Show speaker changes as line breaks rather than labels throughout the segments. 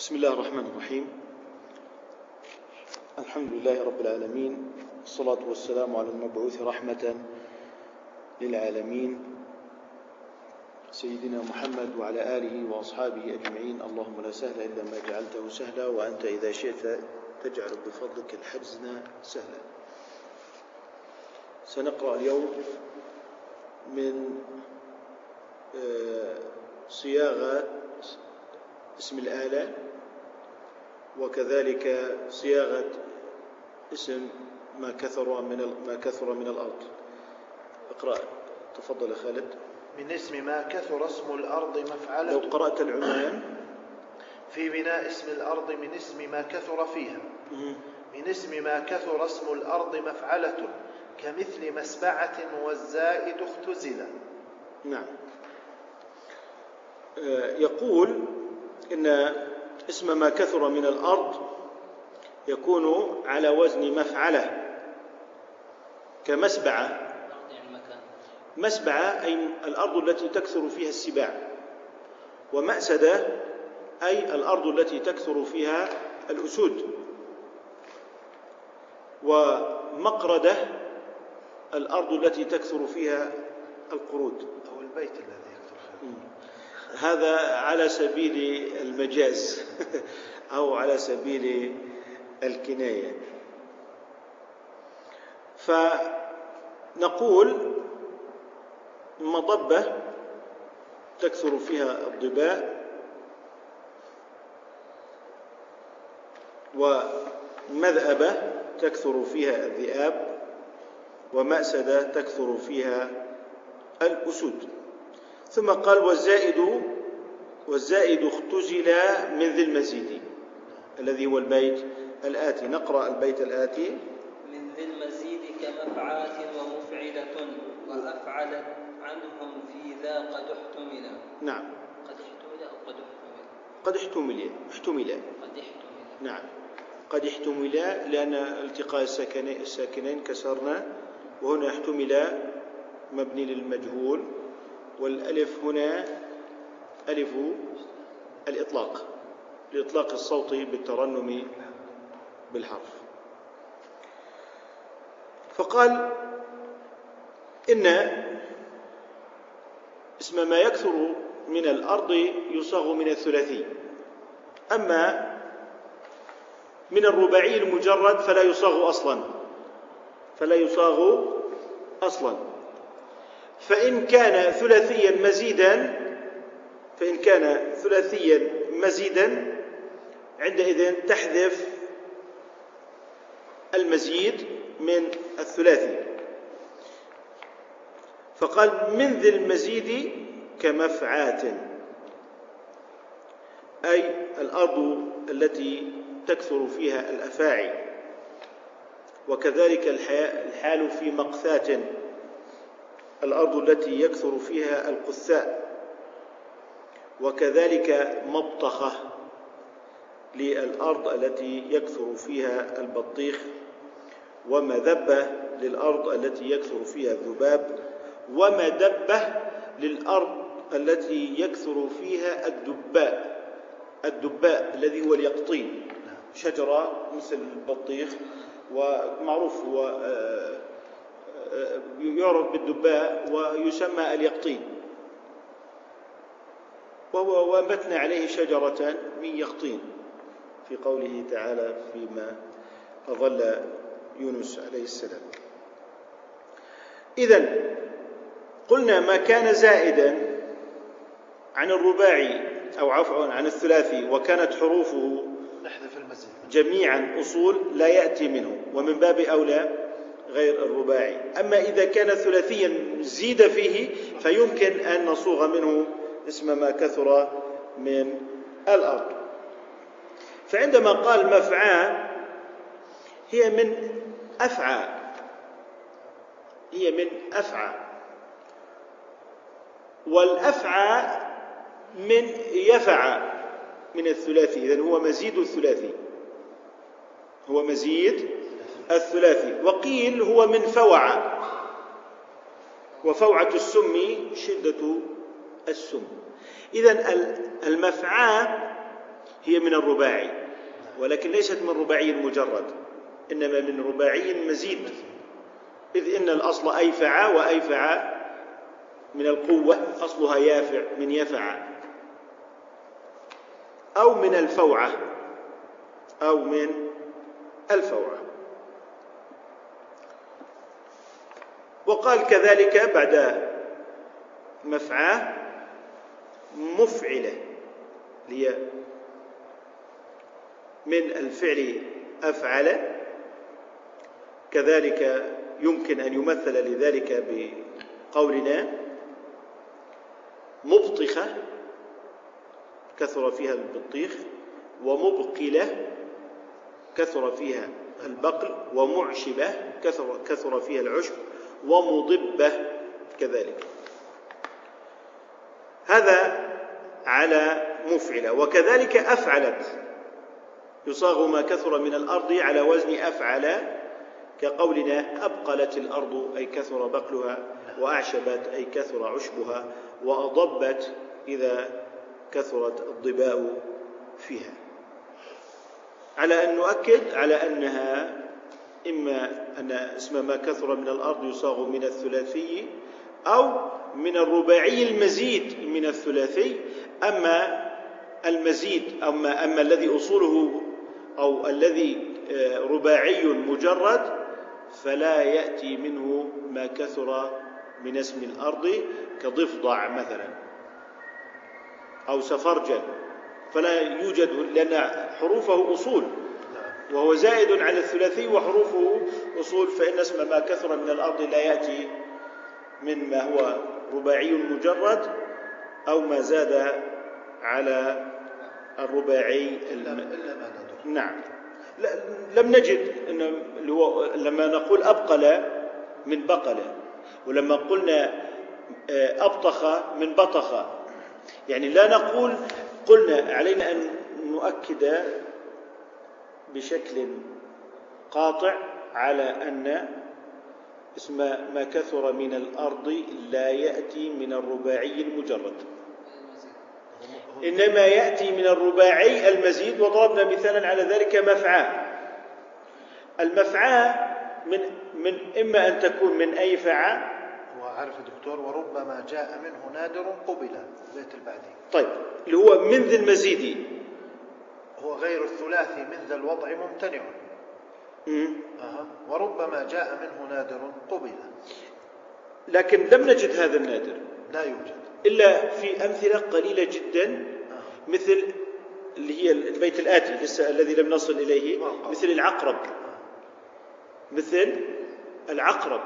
بسم الله الرحمن الرحيم. الحمد لله رب العالمين والصلاة والسلام على المبعوث رحمة للعالمين. سيدنا محمد وعلى آله وأصحابه أجمعين. اللهم لا سهل إلا ما جعلته سهلا وأنت إذا شئت تجعل بفضلك الحزن سهلا. سنقرأ اليوم من آه، صياغة اسم الآلة. وكذلك صياغة اسم ما كثر من ما كثر من الأرض. اقرأ. تفضل خالد.
من اسم ما كثر اسم الأرض مفعلة
لو قرأت العنوان
في بناء اسم الأرض من اسم ما كثر فيها. من اسم ما كثر اسم الأرض مفعلة. كمثل مسبعة والزائد اختزل.
نعم. آه، يقول إن اسم ما كثر من الأرض يكون على وزن مفعلة كمسبعة. مسبعة أي الأرض التي تكثر فيها السباع. ومأسدة أي الأرض التي تكثر فيها الأسود. ومقردة الأرض التي تكثر فيها القرود.
أو البيت الذي يكثر فيه
هذا على سبيل المجاز أو على سبيل الكناية. فنقول مضبة تكثر فيها الضباء ومذأبة تكثر فيها الذئاب ومأسدة تكثر فيها الأسود. ثم قال والزائد والزائد اختزل من ذي المزيد الذي هو البيت الآتي. نقرأ البيت الآتي.
من ذي المزيد كمفعات ومفعلة وأفعلت عنهم في ذا قد احتمل.
نعم.
قد احتمل أو قد احتمل؟
قد احتمل احتمل.
قد احتمل.
نعم. قد احتمل لأن التقاء الساكنين كسرنا وهنا احتمل مبني للمجهول. والألف هنا ألف الإطلاق لإطلاق الصوت بالترنم بالحرف. فقال إن اسم ما يكثر من الأرض يصاغ من الثلاثي أما من الرباعي المجرد فلا يصاغ أصلا فلا يصاغ أصلا. فإن كان ثلاثيا مزيدا فإن كان ثلاثيا مزيدا عندئذ تحذف المزيد من الثلاثي. فقال من ذي المزيد كمفعات أي الأرض التي تكثر فيها الأفاعي وكذلك الحال في مقثات الأرض التي يكثر فيها القثاء وكذلك مبطخة للأرض التي يكثر فيها البطيخ. ومذبة للأرض التي يكثر فيها الذباب. ومدبة للأرض التي يكثر فيها الدباء. الدباء الذي هو اليقطين. شجرة مثل البطيخ. ومعروف هو آه، يعرف بالدباء ويسمى اليقطين. وهو وانبتنا عليه شجرة من يقطين في قوله تعالى فيما أظل يونس عليه السلام. إذا قلنا ما كان زائدا عن الرباعي أو عفوا عن الثلاثي وكانت حروفه جميعا أصول لا يأتي منه ومن باب أولى غير الرباعي. أما إذا كان ثلاثيا زيد فيه فيمكن أن نصوغ منه اسم ما كثر من الأرض. فعندما قال مفعى هي من أفعى. هي من أفعى. والأفعى من يفعى من الثلاثي. إذن هو مزيد الثلاثي. هو مزيد الثلاثي. وقيل هو من فوع. وفوعة السم شدة السم. إذا المفعى هي من الرباعي ولكن ليست من رباعي مجرد إنما من رباعي مزيد. إذ إن الأصل أيفع وأيفع من القوة أصلها يافع من يفع. أو من الفوعة أو من الفوعة. وقال كذلك بعد مفعاه مفعلة هي من الفعل أفعل كذلك يمكن أن يمثل لذلك بقولنا مبطخة كثر فيها البطيخ ومبقلة كثر فيها البقل ومعشبة كثر, كثر فيها العشب ومضبة كذلك. هذا على مفعلة وكذلك أفعلت. يصاغ ما كثر من الأرض على وزن أفعل كقولنا أبقلت الأرض أي كثر بقلها وأعشبت أي كثر عشبها وأضبت إذا كثرت الضباء فيها. على أن نؤكد على أنها إما أن اسم ما كثر من الأرض يصاغ من الثلاثي أو من الرباعي المزيد من الثلاثي. أما المزيد أما أما الذي أصوله أو الذي آه، رباعي مجرد فلا يأتي منه ما كثر من اسم الأرض كضفدع مثلا أو سفرجل فلا يوجد لأن حروفه أصول. وهو زائد على الثلاثي وحروفه أصول فإن اسم ما كثر من الأرض لا يأتي من ما هو رباعي مجرد أو ما زاد على الرباعي
إلا ما
نعم. لم نجد إن اللي هو لما نقول أبقل من بقل ولما قلنا آه، أبطخ من بطخ. يعني لا نقول قلنا علينا أن نؤكد بشكل قاطع على أن اسم ما كثر من الأرض لا يأتي من الرباعي المجرد. إنما يأتي من الرباعي المزيد وضربنا مثالا على ذلك مفعى. المفعى من من إما أن تكون من أي فعى.
وعرف دكتور وربما جاء منه نادر قبل بيت البعدي
طيب اللي هو من ذي المزيد.
هو غير الثلاثي من ذا الوضع ممتنع. أه. وربما جاء منه نادر قبل.
لكن لم نجد هذا النادر.
لا يوجد.
إلا في أمثلة قليلة جدا. مثل اللي هي البيت الآتي لسه الذي لم نصل إليه مثل العقرب. مثل العقرب.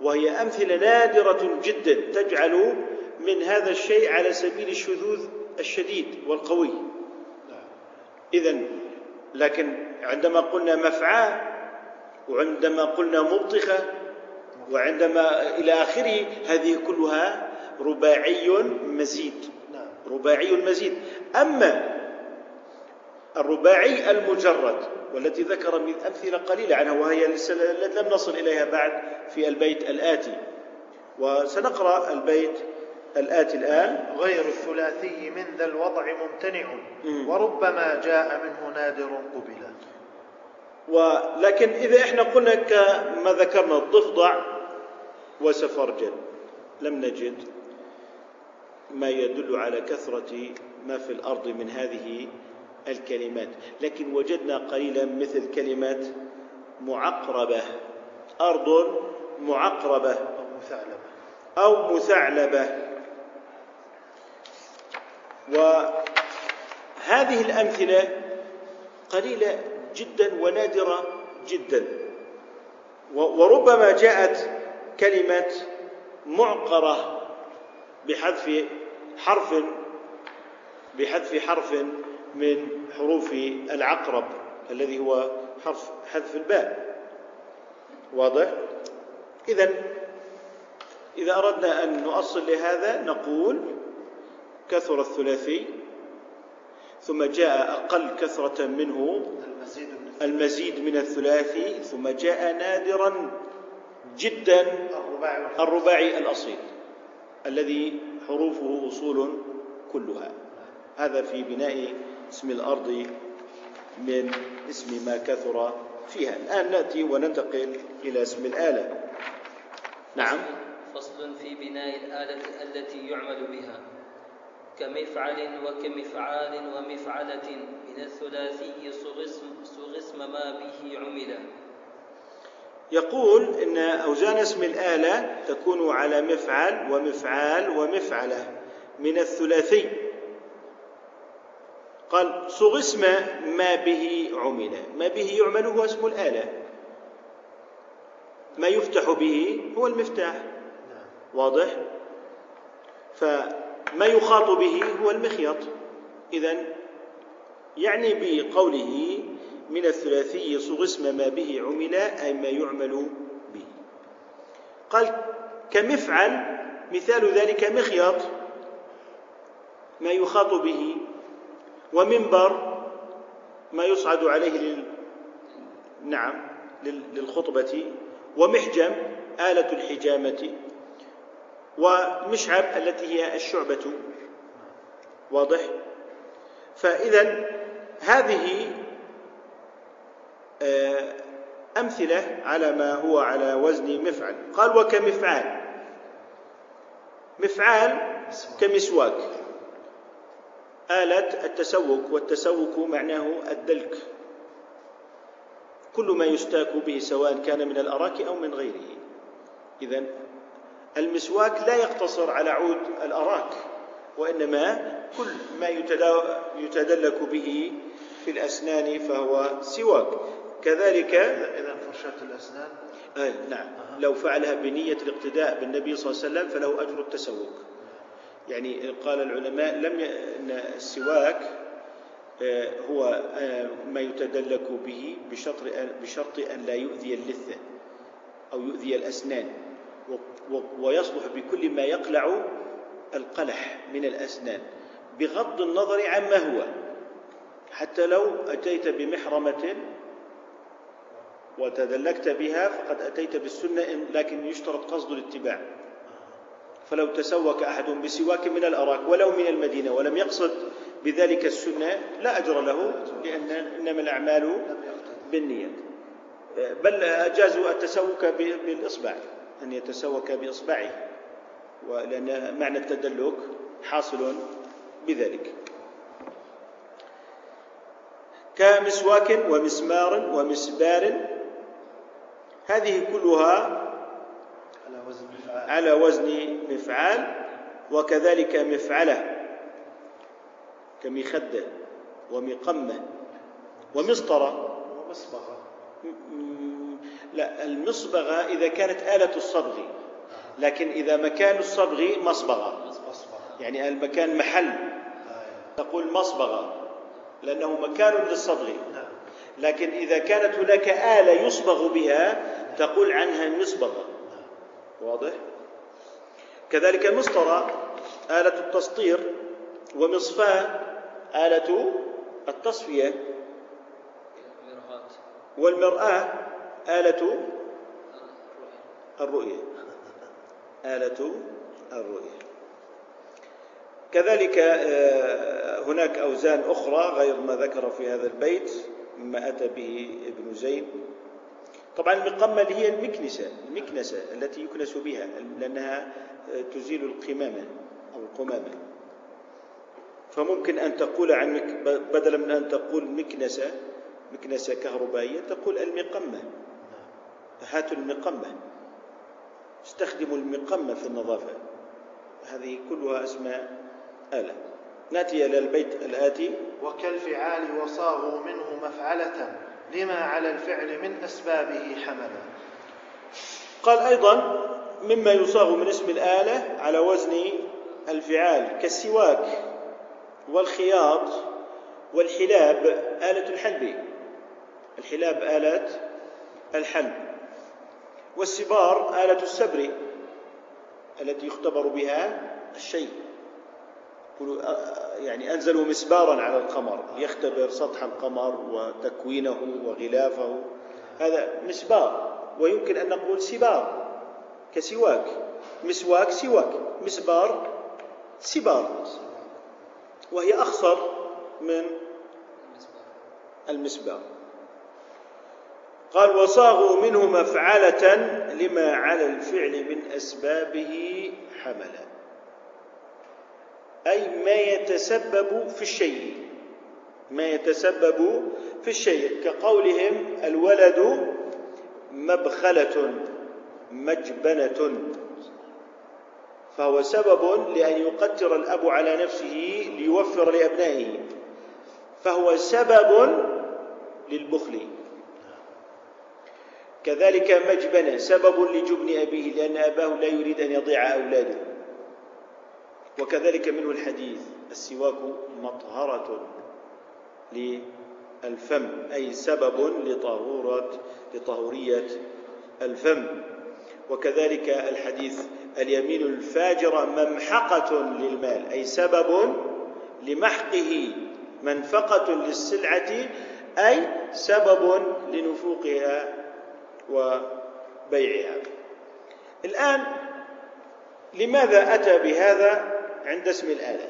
وهي أمثلة نادرة جدا تجعل من هذا الشيء على سبيل الشذوذ الشديد والقوي. إذا لكن عندما قلنا مفعى وعندما قلنا مبطخة وعندما إلى آخره هذه كلها رباعي مزيد. رباعي مزيد. أما الرباعي المجرد والتي ذكر من أمثلة قليلة عنها وهي لم نصل إليها بعد في البيت الآتي. وسنقرأ البيت الآتي الآن.
غير الثلاثي من ذا الوضع ممتنع. وربما جاء منه نادر قبلا
ولكن إذا إحنا قلنا كما ذكرنا الضفدع وسفرجل لم نجد ما يدل على كثرة ما في الأرض من هذه الكلمات. لكن وجدنا قليلا مثل كلمة معقربة. أرض معقربة.
أو مثعلبة.
أو مثعلبة. وهذه الأمثلة قليلة جدا ونادرة جدا. وربما جاءت كلمة معقرة بحذف حرف بحذف حرف من حروف العقرب الذي هو حرف حذف الباء. واضح؟ اذا إذا أردنا أن نؤصل لهذا نقول كثر الثلاثي ثم جاء أقل كثرة منه
المزيد من
المزيد من الثلاثي ثم جاء نادرا جدا الرباعي الأصيل الذي حروفه أصول كلها. هذا في بناء اسم الأرض من اسم ما كثر فيها. الآن نأتي وننتقل إلى اسم الآلة. نعم.
فصل في بناء الآلة التي يعمل بها. كمفعل وكمفعال ومفعلة من الثلاثي صغ اسم, ما به عمل.
يقول إن اوزان اسم الآلة تكون على مفعل ومفعال ومفعلة من الثلاثي. قال صغ اسم ما به عمل. ما به يعمل هو اسم الآلة. ما يفتح به هو المفتاح. واضح؟ فما يخاط به هو المخيط. اذا يعني بقوله من الثلاثي صغ اسم ما به عمل أي ما يعمل به. قال كمفعل مثال ذلك مخيط. ما يخاط به ومنبر ما يصعد عليه لل... نعم للخطبة. ومحجم آلة الحجامة. ومشعب التي هي الشعبة. واضح؟ فإذا هذه آه، أمثلة على ما هو على وزن مفعل. قال وكمفعال. مفعال كمسواك. آلة التسوك والتسوك معناه الدلك. كل ما يستاك به سواء كان من الأراك أو من غيره. إذا المسواك لا يقتصر على عود الأراك وإنما كل ما يتدلك به في الأسنان فهو سواك. كذلك
إذا فرشاة الأسنان؟
أي نعم. أه. لو فعلها بنية الاقتداء بالنبي صلى الله عليه وسلم فله أجر التسوك يعني قال العلماء لم ي... أن السواك آه، هو آه، ما يتدلك به بشرط بشرط أن لا يؤذي اللثة أو يؤذي الأسنان. ويصلح بكل ما يقلع القلح من الأسنان بغض النظر عما هو. حتى لو أتيت بمحرمة وتدلكت بها فقد أتيت بالسنة لكن يشترط قصد الاتباع. فلو تسوك أحد بسواك من الأراك ولو من المدينة ولم يقصد بذلك السنة لا أجر له لأن إنما الأعمال بالنية. بل أجازوا التسوك بالإصبع. أن يتسوك بإصبعه ولأن معنى التدلك حاصل بذلك. كمسواك ومسمار ومسبار هذه كلها
على وزن مفعال
على وزن مفعال وكذلك مفعلة كمخدة ومقمة ومسطرة.
ومصبغة
لا المصبغة إذا كانت آلة الصبغ. لكن إذا مكان الصبغ مصبغة. يعني المكان محل. تقول مصبغة لأنه مكان للصبغ. لكن إذا كانت هناك آلة يصبغ بها تقول عنها مصبغة واضح؟ كذلك مسطرة آلة التسطير ومصفاة آلة التصفية. والمرآة. آلة الرؤية. آلة الرؤية. كذلك آه، هناك أوزان أخرى غير ما ذكر في هذا البيت مما أتى به ابن زيد. طبعا المقمة هي المكنسة المكنسة التي يكنس بها لأنها آه، تزيل القمامة أو القمامة. فممكن أن تقول عن بدلا من أن تقول مكنسة مكنسة كهربائية تقول المقمة. هاتوا المقمة. استخدموا المقمة في النظافة. هذه كلها أسماء آلة. نأتي إلى البيت الآتي.
وكالفعال وصاغوا منه مفعلة لما على الفعل من أسبابه حملا.
قال أيضا مما يصاغ من اسم الآلة على وزن الفعال كالسواك والخياط والحلاب آلة الحلب. الحلاب آلة الحلب. والسبار آلة السبر التي يختبر بها الشيء. يعني أنزلوا مسبارا على القمر ليختبر سطح القمر وتكوينه وغلافه. هذا مسبار ويمكن أن نقول سبار كسواك. مسواك سواك. مسبار سبار. وهي أخصر من المسبار. قال وصاغوا منه مفعلة لما على الفعل من أسبابه حملا. أي ما يتسبب في الشيء. ما يتسبب في الشيء. كقولهم الولد مبخلة مجبنة. فهو سبب لأن يقتر الأب على نفسه ليوفر لأبنائه. فهو سبب للبخل. كذلك مجبنة سبب لجبن أبيه لأن أباه لا يريد أن يضيع أولاده. وكذلك منه الحديث السواك مطهرة للفم أي سبب لطهورة لطهورية الفم. وكذلك الحديث اليمين الفاجرة ممحقة للمال أي سبب لمحقه منفقة للسلعة أي سبب لنفوقها. وبيعها. الآن لماذا أتى بهذا عند اسم الآلة؟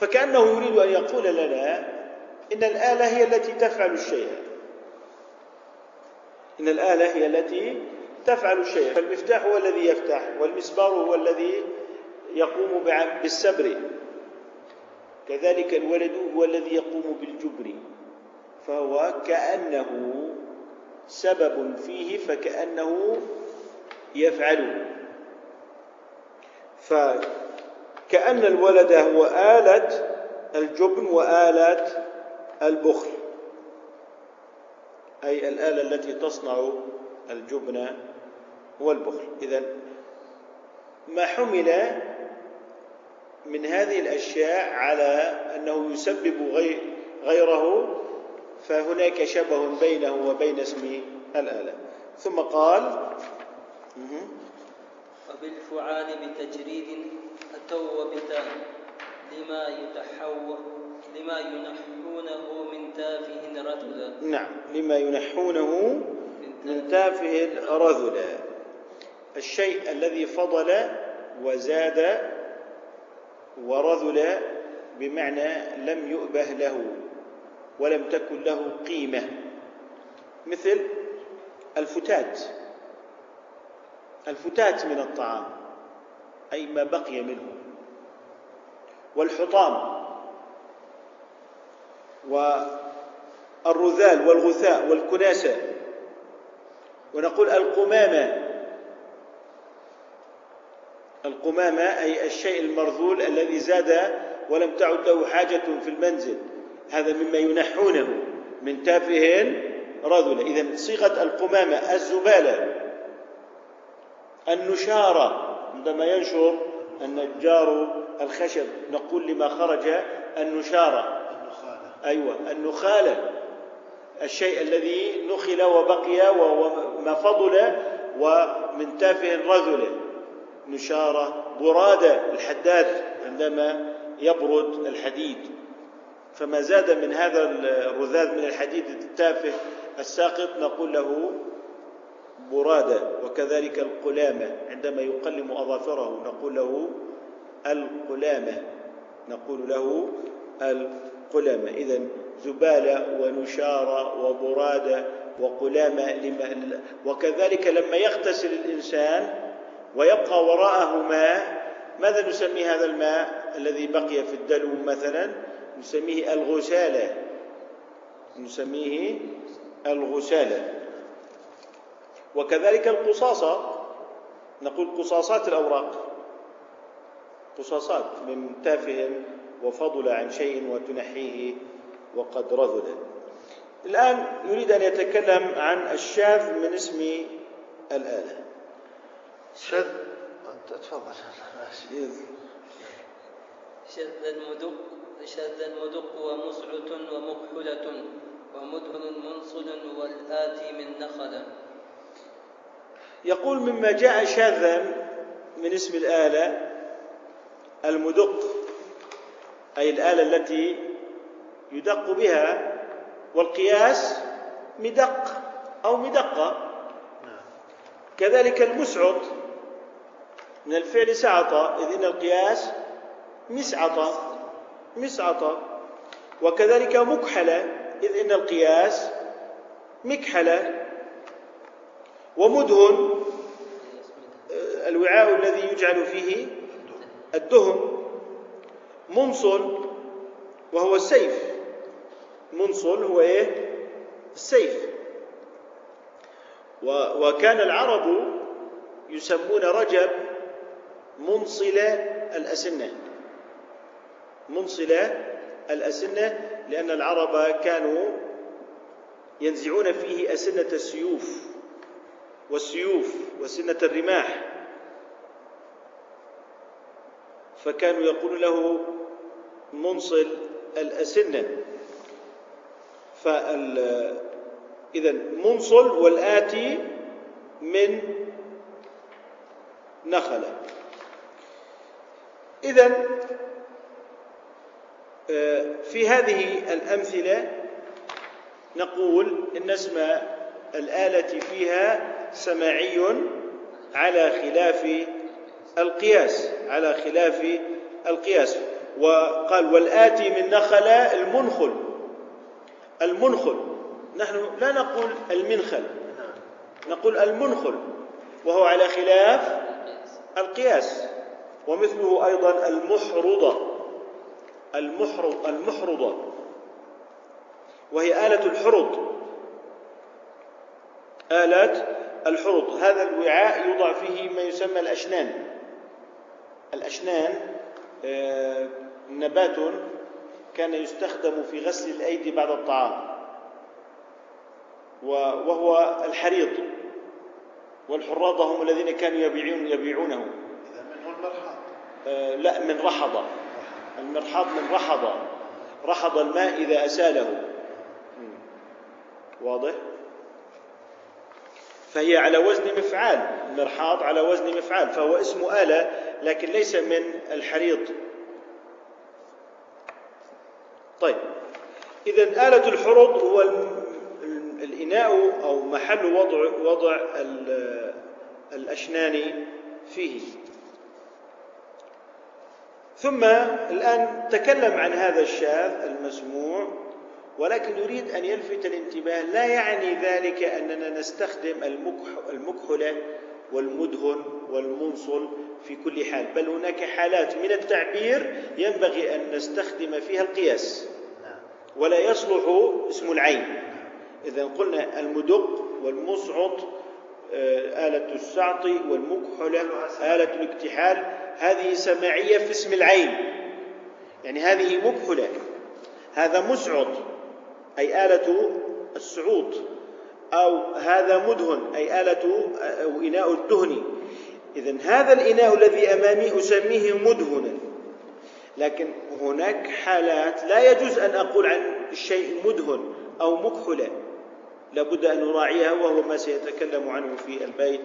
فكأنه يريد أن يقول لنا إن الآلة هي التي تفعل الشيء. إن الآلة هي التي تفعل الشيء. فالمفتاح هو الذي يفتح والمسبار هو الذي يقوم بالسبر. كذلك الولد هو الذي يقوم بالجبر. فهو كأنه سبب فيه فكأنه يفعله فكأن الولد هو آلة الجبن وآلة البخل. أي الآلة التي تصنع الجبن والبخل. إذا ما حمل من هذه الأشياء على أنه يسبب غيره فهناك شبه بينه وبين اسم الآلة. ثم قال
وبالفعال بتجريد أتوا وبتاء لما يتحو لما ينحونه من تافه رذلا.
نعم لما ينحونه من تافه رذلا. الشيء الذي فضل وزاد ورذل بمعنى لم يؤبه له. ولم تكن له قيمة. مثل الفتات. الفتات من الطعام أي ما بقي منه. والحطام. والرذال والغثاء والكناسة. ونقول القمامة. القمامة أي الشيء المرذول الذي زاد ولم تعد له حاجة في المنزل. هذا مما ينحونه من تافه رذل إذا صيغة القمامة الزبالة النشارة عندما ينشر النجار الخشب نقول لما خرج النشارة
النخالة.
أيوة النخالة الشيء الذي نخل وبقي وما فضل ومن تافه رذل نشارة برادة الحداد عندما يبرد الحديد. فما زاد من هذا الرذاذ من الحديد التافه الساقط نقول له برادة وكذلك القلامة عندما يقلم أظافره نقول له القلامة نقول له القلامة. إذا زبالة ونشارة وبرادة وقلامة لما وكذلك لما يغتسل الإنسان ويبقى وراءه ماء ماذا نسمي هذا الماء الذي بقي في الدلو مثلا؟ نسميه الغسالة. نسميه الغسالة. وكذلك القصاصة. نقول قصاصات الأوراق. قصاصات من تافه وفضل عن شيء وتنحيه وقد رذل. الآن يريد أن يتكلم عن الشاذ من اسم الآلة.
شذ تفضل.
شذ المدق. شذ المدق ومسعة ومكحلة ومدهن منصل والآتي من نخلة.
يقول مما جاء شاذا من اسم الآلة المدق أي الآلة التي يدق بها والقياس مدق أو مدقة. كذلك المسعط من الفعل سعط إذ إن القياس مسعطة مسعطة. وكذلك مكحلة إذ إن القياس مكحلة. ومدهن الوعاء الذي يجعل فيه الدهن. منصل وهو السيف. منصل هو إيه؟ السيف. وكان العرب يسمون رجب منصل الأسنة منصل الأسنة لأن العرب كانوا ينزعون فيه أسنة السيوف والسيوف وسنة الرماح. فكانوا يقول له منصل الأسنة. فال إذا منصل والآتي من نخلة. إذا في هذه الأمثلة نقول إن اسم الآلة فيها سماعي على خلاف القياس على خلاف القياس. وقال والآتي من نخل المنخل. المنخل. نحن لا نقول المنخل. نقول المنخل. وهو على خلاف القياس. ومثله أيضا المحرضة. المحرض المحرضة. وهي آلة الحرض. آلة الحرض. هذا الوعاء يوضع فيه ما يسمى الأشنان. الأشنان آه، نبات كان يستخدم في غسل الأيدي بعد الطعام. وهو الحريض. والحراضة هم الذين كانوا يبيعون يبيعونه.
إذا منه المرحاض.
آه لا من رحضة. المرحاض من رحضة رحض الماء إذا أساله. واضح؟ فهي على وزن مفعال المرحاض على وزن مفعال فهو اسم آلة لكن ليس من الحريض. طيب. إذا آلة الحرض هو الإناء أو محل وضع وضع الأشنان فيه. ثم الآن تكلم عن هذا الشاذ المسموع ولكن يريد أن يلفت الانتباه لا يعني ذلك أننا نستخدم المكحلة والمدهن والمنصل في كل حال بل هناك حالات من التعبير ينبغي أن نستخدم فيها القياس. ولا يصلح اسم العين. إذا قلنا المدق والمصعد آه، آلة السعط والمكحلة آلة الاكتحال هذه سماعية في اسم العين. يعني هذه مكحلة هذا مسعد أي آلة السعود أو هذا مدهن أي آلة أو إناء الدهن. إذا هذا الإناء الذي أمامي أسميه مدهنا لكن هناك حالات لا يجوز أن أقول عن الشيء مدهن أو مكحلا لابد أن نراعيها وهو ما سيتكلم عنه في البيت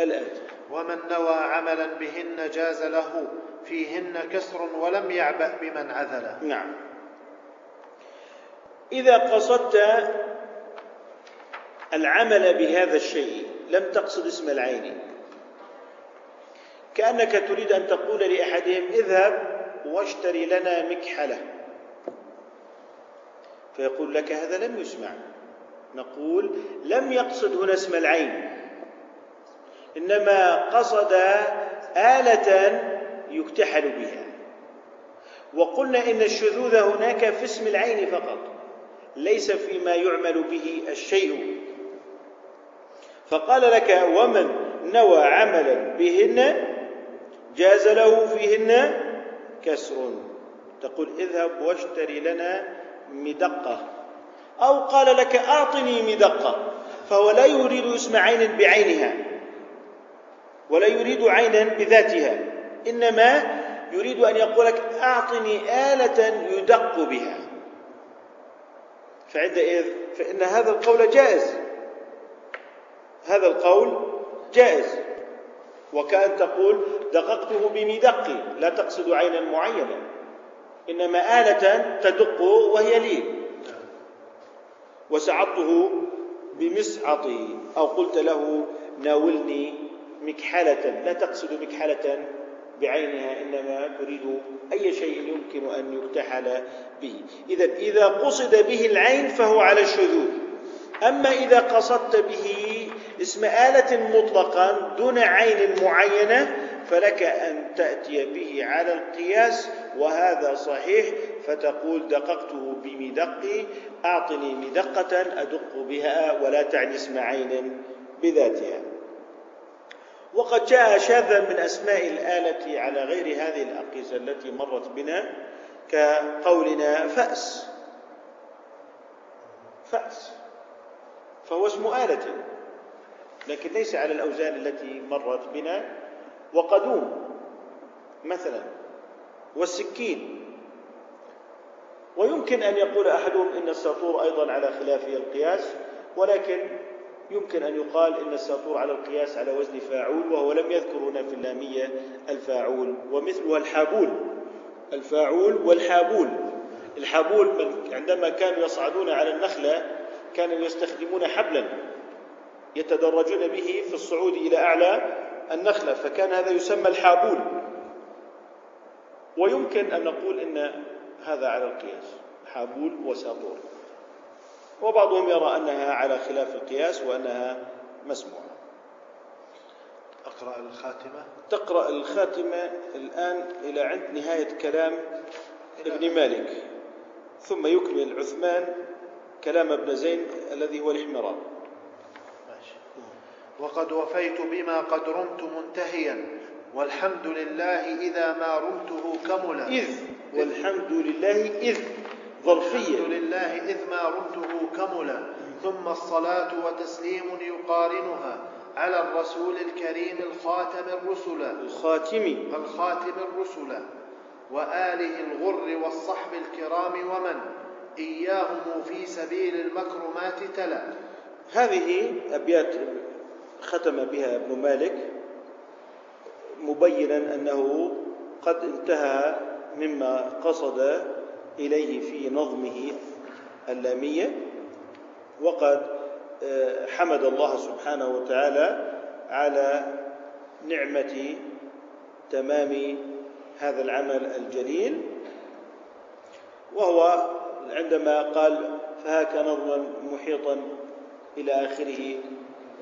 الآتي
ومن نوى عملا بهن جاز له فيهن كسر ولم يعبأ بمن عذله.
نعم. إذا قصدت العمل بهذا الشيء لم تقصد اسم العين. كأنك تريد أن تقول لأحدهم اذهب واشتري لنا مكحلة. فيقول لك هذا لم يسمع. نقول لم يقصد هنا اسم العين. إنما قصد آلة يكتحل بها. وقلنا إن الشذوذ هناك في اسم العين فقط ليس فيما يعمل به الشيء. فقال لك ومن نوى عملا بهن جاز له فيهن كسر. تقول اذهب واشتري لنا مدقة. أو قال لك أعطني مدقة. فهو لا يريد اسم عين بعينها. ولا يريد عينا بذاتها. إنما يريد أن يقول لك أعطني آلة يدق بها. فعندئذ فإن هذا القول جائز. هذا القول جائز. وكأن تقول دققته بمدق لا تقصد عينا معينة إنما آلة تدق وهي لي. وسعطته بمسعطي أو قلت له ناولني مكحلة لا تقصد مكحلة بعينها إنما تريد أي شيء يمكن أن يكتحل به. إذا إذا قصد به العين فهو على الشذوذ. أما إذا قصدت به اسم آلة مطلقا دون عين معينة فلك أن تأتي به على القياس وهذا صحيح. فتقول دققته بمدق أعطني مدقة أدق بها ولا تعني اسم عين بذاتها. وقد جاء شاذا من أسماء الآلة على غير هذه الأقيسة التي مرت بنا كقولنا فأس. فأس. فهو اسم آلة لكن ليس على الأوزان التي مرت بنا. وقدوم مثلا والسكين. ويمكن أن يقول أحدهم إن الساطور أيضا على خلاف القياس ولكن يمكن أن يقال إن الساطور على القياس على وزن فاعول وهو لم يذكر هنا في اللامية الفاعول ومثلها الحابول. الفاعول والحابول. الحابول عندما كانوا يصعدون على النخلة كانوا يستخدمون حبلا يتدرجون به في الصعود إلى أعلى النخلة فكان هذا يسمى الحابول. ويمكن أن نقول إن هذا على القياس حابول وساطور. وبعضهم يرى أنها على خلاف القياس وأنها مسموعة.
أقرأ الخاتمة.
تقرأ الخاتمة الآن إلى عند نهاية كلام ابن مالك. ثم يكمل عثمان كلام ابن زين الذي هو الحمران
ماشي. وقد وفيت بما قد رمت منتهيا والحمد لله إذا ما رمته كملا.
إذ والحمد لله إذ. ظرفية.
الحمد لله إذ ما رمته كملا ثم الصلاة وتسليم يقارنها على الرسول الكريم الخاتم الرسل.
الخاتم.
الخاتم الرسل. وآله الغر والصحب الكرام ومن؟ إياهم في سبيل المكرمات تلا.
هذه أبيات ختم بها ابن مالك مبينا أنه قد انتهى مما قصد إليه في نظمه اللامية وقد آه، حمد الله سبحانه وتعالى على نعمة تمام هذا العمل الجليل. وهو عندما قال فهاك نظما محيطا إلى آخره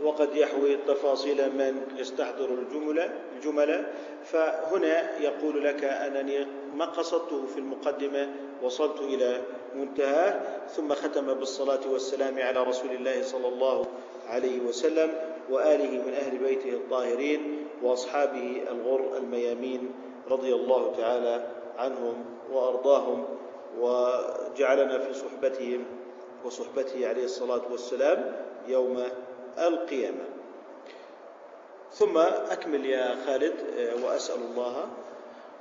وقد يحوي تفاصيل من يستحضر الجملة الجملة فهنا يقول لك أنني ما قصدته في المقدمة وصلت إلى منتهاه ثم ختم بالصلاة والسلام على رسول الله صلى الله عليه وسلم وآله من أهل بيته الطاهرين وأصحابه الغر الميامين رضي الله تعالى عنهم وأرضاهم وجعلنا في صحبتهم وصحبته عليه الصلاة والسلام يوم القيامة. ثم أكمل يا خالد وأسأل الله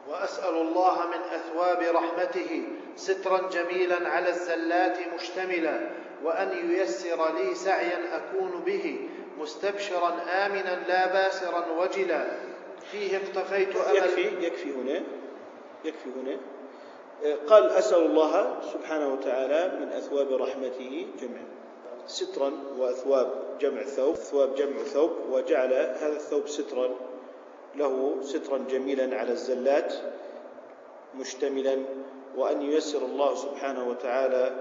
وأسأل الله من أثواب رحمته سترا جميلا على الزلات مشتملا وأن ييسر لي سعيا أكون به مستبشرا آمنا لا باسرا وجلا. فيه اقتفيت أمل.
يكفي يكفي هنا يكفي هنا. قال أسأل الله سبحانه وتعالى من أثواب رحمته جمع سترا وأثواب جمع ثوب ثواب جمع ثوب وجعل هذا الثوب سترا. له سترا جميلا على الزلات مشتملا وأن ييسر الله سبحانه وتعالى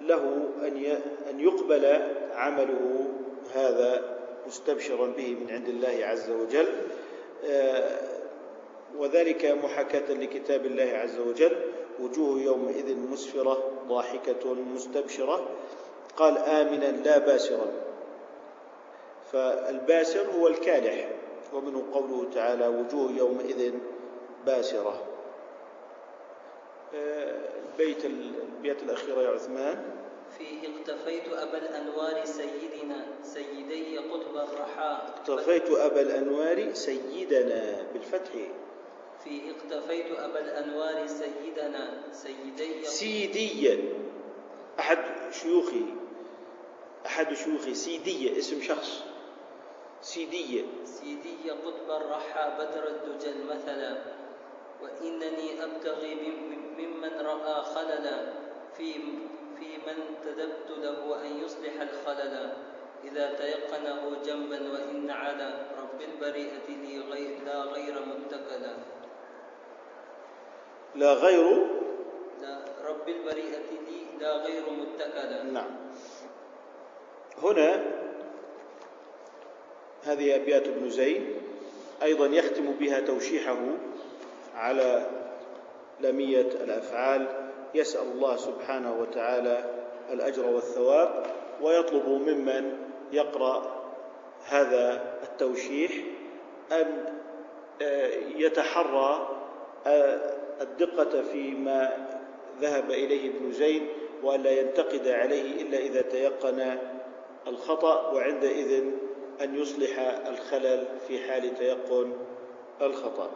له أن أن يقبل عمله هذا مستبشرا به من عند الله عز وجل. آه، وذلك محاكاة لكتاب الله عز وجل وجوه يومئذ مسفرة ضاحكة مستبشرة. قال آمنا لا باسرا. فالباسر هو الكالح. ومنه قوله تعالى وجوه يومئذ باسرة البيت البيت الأخيرة يا عثمان.
فيه اقتفيت أبا الأنوار سيدنا سيدي قطب الرحاء
اقتفيت أبا الأنوار سيدنا بالفتح.
فيه اقتفيت أبا الأنوار سيدنا سيدي
سيديا. أحد شيوخي أحد شيوخي سيدية اسم شخص. سيدية.
سيدي قطب الرحى بدر الدجى مثلا. وإنني أبتغي ممن رأى خللا. في في من تدبت له أن يصلح الخلل إذا تيقنه جنبا وإن على رب البريئة لي غير لا غير متكلا
لا غير؟
لا رب البريئة لي لا غير متكلا
نعم. هنا هذه أبيات ابن زيد أيضا يختم بها توشيحه على لمية الأفعال يسأل الله سبحانه وتعالى الأجر والثواب ويطلب ممن يقرأ هذا التوشيح أن آه، يتحرى آه، الدقة فيما ذهب إليه ابن زيد وألا ينتقد عليه إلا إذا تيقن الخطأ وعندئذ أن يصلح الخلل في حال تيقن الخطأ.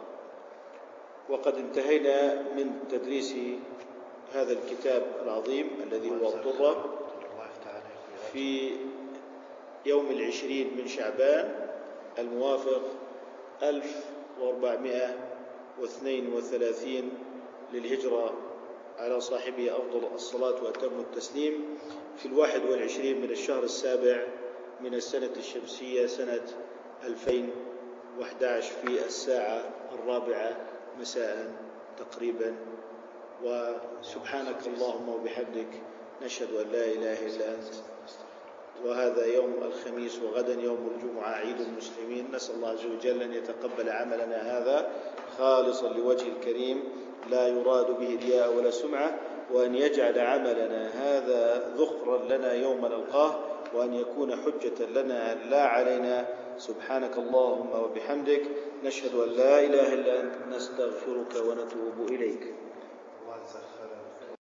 وقد انتهينا من تدريس هذا الكتاب العظيم الذي هو الضرة في يوم العشرين من شعبان الموافق 1432 للهجرة على صاحبه أفضل الصلاة وأتم التسليم في الواحد والعشرين من الشهر السابع من السنة الشمسية سنة 2011 في الساعة الرابعة مساء تقريبا. وسبحانك اللهم وبحمدك نشهد أن لا إله إلا أنت. وهذا يوم الخميس وغدا يوم الجمعة عيد المسلمين. نسأل الله عز وجل أن يتقبل عملنا هذا خالصا لوجه الكريم. لا يراد به رياء ولا سمعة وأن يجعل عملنا هذا ذخرا لنا يوم نلقاه. وأن يكون حجة لنا لا علينا. سبحانك اللهم وبحمدك نشهد أن لا إله إلا أنت نستغفرك ونتوب إليك.